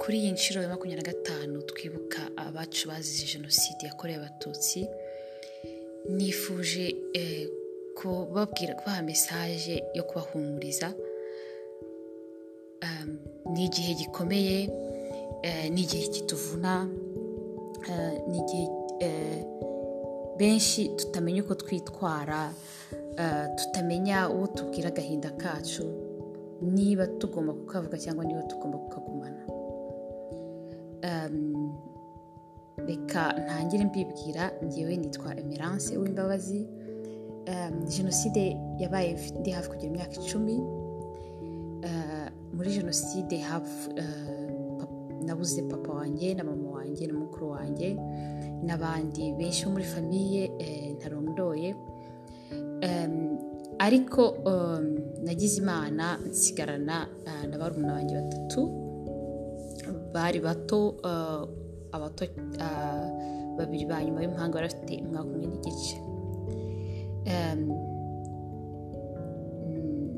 kuri iyi nshuro ya makumyabiri na gatanu twibuka abacu bazize jenoside yakorewe abatutsi nifuje kubabwira kubaha mesaje yo kubahumuriza. Ni igihe gikomeye ni igihe kituvuna ni igihe benshi tutamenya uko twitwara tutamenya uwo tubwira agahinda kacu niba tugomba kukavuga cyangwa niba tugomba kukagumana. Reka ntangire mbibwira ngewe nitwa emerance w'imbabazi jenoside yabaye ndi hafi kugira imyaka icumi. Muri jenoside nabuze papa wanjye na mama wanjye na mukuru wanjye n'abandi benshi bo muri famiye ntarondoye. Ariko nagize imana nsigarana na barumuna banjye batatu. Bari bato abato babiri ba nyuma y'umuhanga bari bafite umwaka umwe n'igice.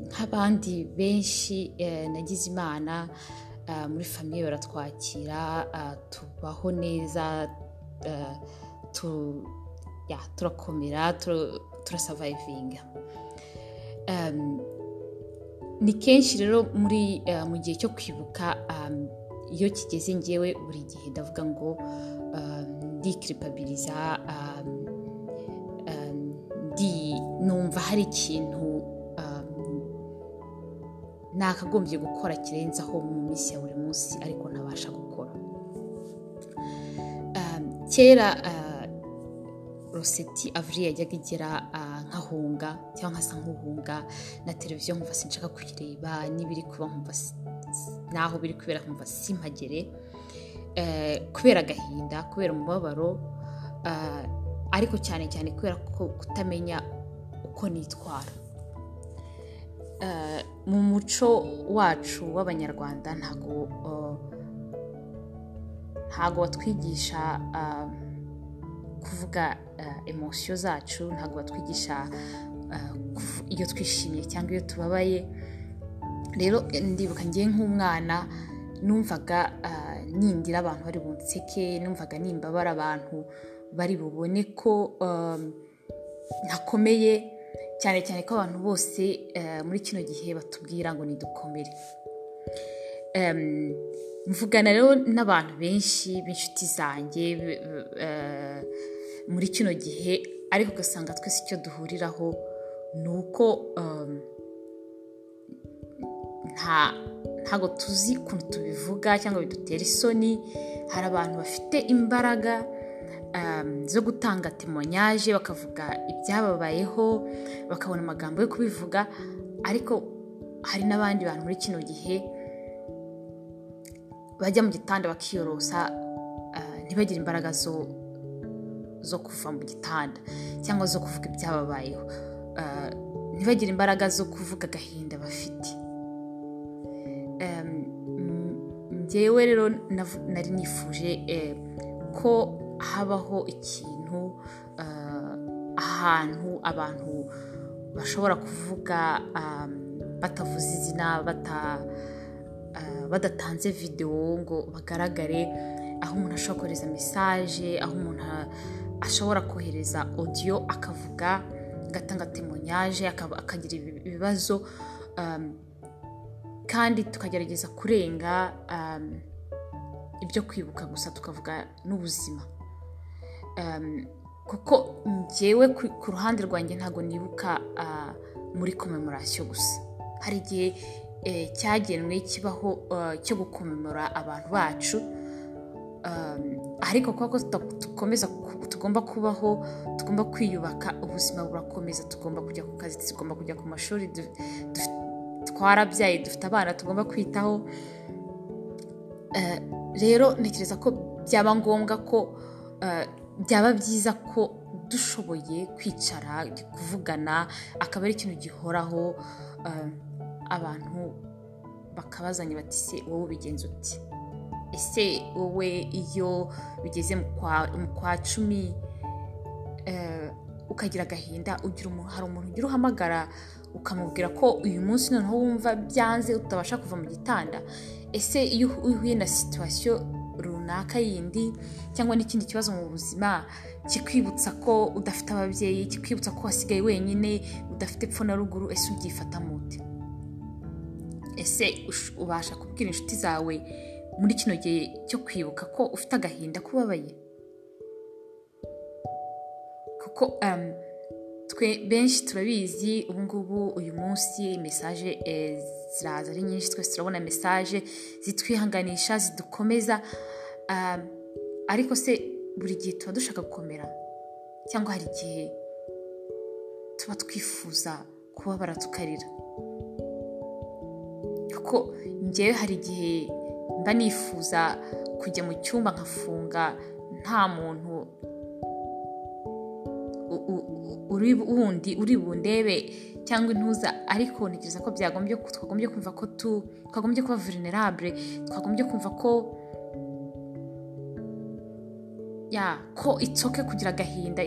Nk'abandi benshi nagize imana muri famiye baratwakira tubaho neza turakomera turasavayivinga ni kenshi rero mu gihe cyo kwibuka iyo kigeze ngewe buri gihe ndavuga ngo ndikiripabiriza numva hari ikintu nakagombye gukora kirenzaho mu minsi ya buri munsi ariko ntabasha gukora. Kera roseti avuri yajyaga igera nkahunga cyangwa nkasa nk'uhunga na televiziyo nkumva sinshaka kuyireba n'ibiri kuba nkumva naho biri kubera nkumva simpagere kubera agahinda kubera umubabaro ariko cyane cyane kubera kutamenya uko nitwara. Mu muco wacu w'abanyarwanda ntabwo ntabwo batwigisha kuvuga emosiyo zacu ntabwo batwigisha iyo twishimiye cyangwa iyo tubabaye. Rero ndibuka ngiye nk'umwana numvaga nindira abantu bari bunseke numvaga nimbabara abantu bari bubone ko ntakomeye cyane cyane ko abantu bose muri kino gihe batubwira ngo nidukomere. Mvugana rero n'abantu benshi b'inshuti zanjye muri kino gihe ariko ugasanga twese icyo duhuriraho ni uko ntabwo tuzi ukuntu tubivuga cyangwa bidutera isoni. Hari abantu bafite imbaraga zo gutanga temonyaje bakavuga ibyababayeho bakabona amagambo yo kubivuga. Ariko hari n'abandi bantu muri kino gihe bajya mu gitanda bakiyorosa ntibagire imbaraga zo kuva mu gitanda cyangwa zo kuvuga ibyababayeho. Ntibagire imbaraga zo kuvuga agahinda bafite. Ngewe rero nari nifuje ko habaho ikintu ahantu abantu bashobora kuvuga batavuze izina badatanze videwo ngo bagaragare aho umuntu ashobora kohereza mesaje aho umuntu ashobora kohereza odiyo akavuga agatanga temonyaje akagira ibibazo. Kandi tukagerageza kurenga ibyo kwibuka gusa tukavuga n'ubuzima. Kuko ngewe ku ruhande rwanjye ntabwo nibuka muri komemorasiyo gusa. Hari igihe cyagenwe kibaho cyo gukomemora abantu bacu ariko kuko dukomeza tugomba kubaho tugomba kwiyubaka ubuzima burakomeza tugomba kujya ku kazi tugomba kujya ku mashuri twarabyaye dufite abana tugomba kwitaho. Rero ntekereza ko byaba ngombwa ko byaba byiza ko dushoboye kwicara kuvugana akaba ari ikintu gihoraho abantu bakabazanya bati se wowe ubigenza uti ese wowe iyo bigeze mu kwa cumi ukagira agahinda hari umuntu ugira uhamagara ukamubwira ko uyu munsi noneho wumva byanze utabasha kuva mu gitanda. Ese iyo uhuye na situwasiyo runaka yindi cyangwa n'ikindi kibazo mu buzima kikwibutsa ko udafite ababyeyi kikwibutsa ko wasigaye wenyine udafite epfo na ruguru ese ubyifata mute? Ese ubasha kubwira inshuti zawe muri kino gihe cyo kwibuka ko ufite agahinda kubabaye? Kuko twe benshi turabizi ubu ngubu uyu munsi mesaje ziraza ari nyinshi twese turabona mesaje zitwihanganisha zidukomeza ariko se buri gihe tuba dushaka gukomera? Cyangwa hari igihe tuba twifuza kubabara tukarira kuko ngewe hari igihe mba nifuza kujya mu cyumba nkafunga nta muntu wundi uri bundebe cyangwa intuza ariko ntekereza ko byagombye twagombye kumva ko twagombye kuba vulnerable twagombye kumva ko ya ko itsoke kugira agahinda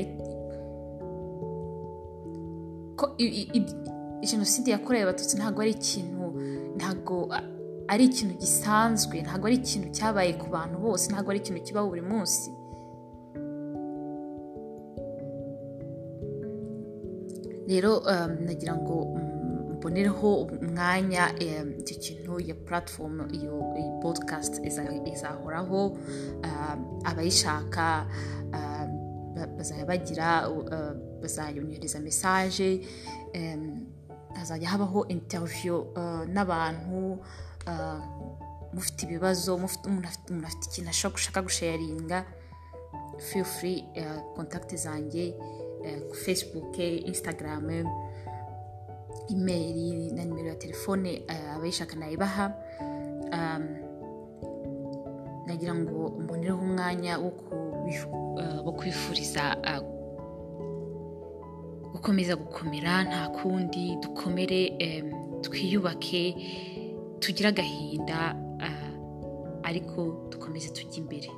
ko jenoside yakorewe abatutsi ntabwo ari ikintu ntabwo ari ikintu gisanzwe ntabwo ari ikintu cyabaye ku bantu bose ntabwo ari ikintu kibaho buri munsi. Rero nagira ngo mbonereho umwanya icyo kintu iyo puratifomu iyo podikasti izahoraho abayishaka bazajya bagira bazayongereza mesaje hazajya habaho interiviyo n'abantu mufite ibibazo umuntu afite ikintu ashaka gusharinga feel free kontakiti zanjye. Facebook instagram imeri na nimero ya telefone abayishaka nayibaha nagira ngo mbonereho umwanya wo kwifuriza gukomeza gukomera nta kundi dukomere twiyubake tugire agahinda ariko dukomeze tujye imbere.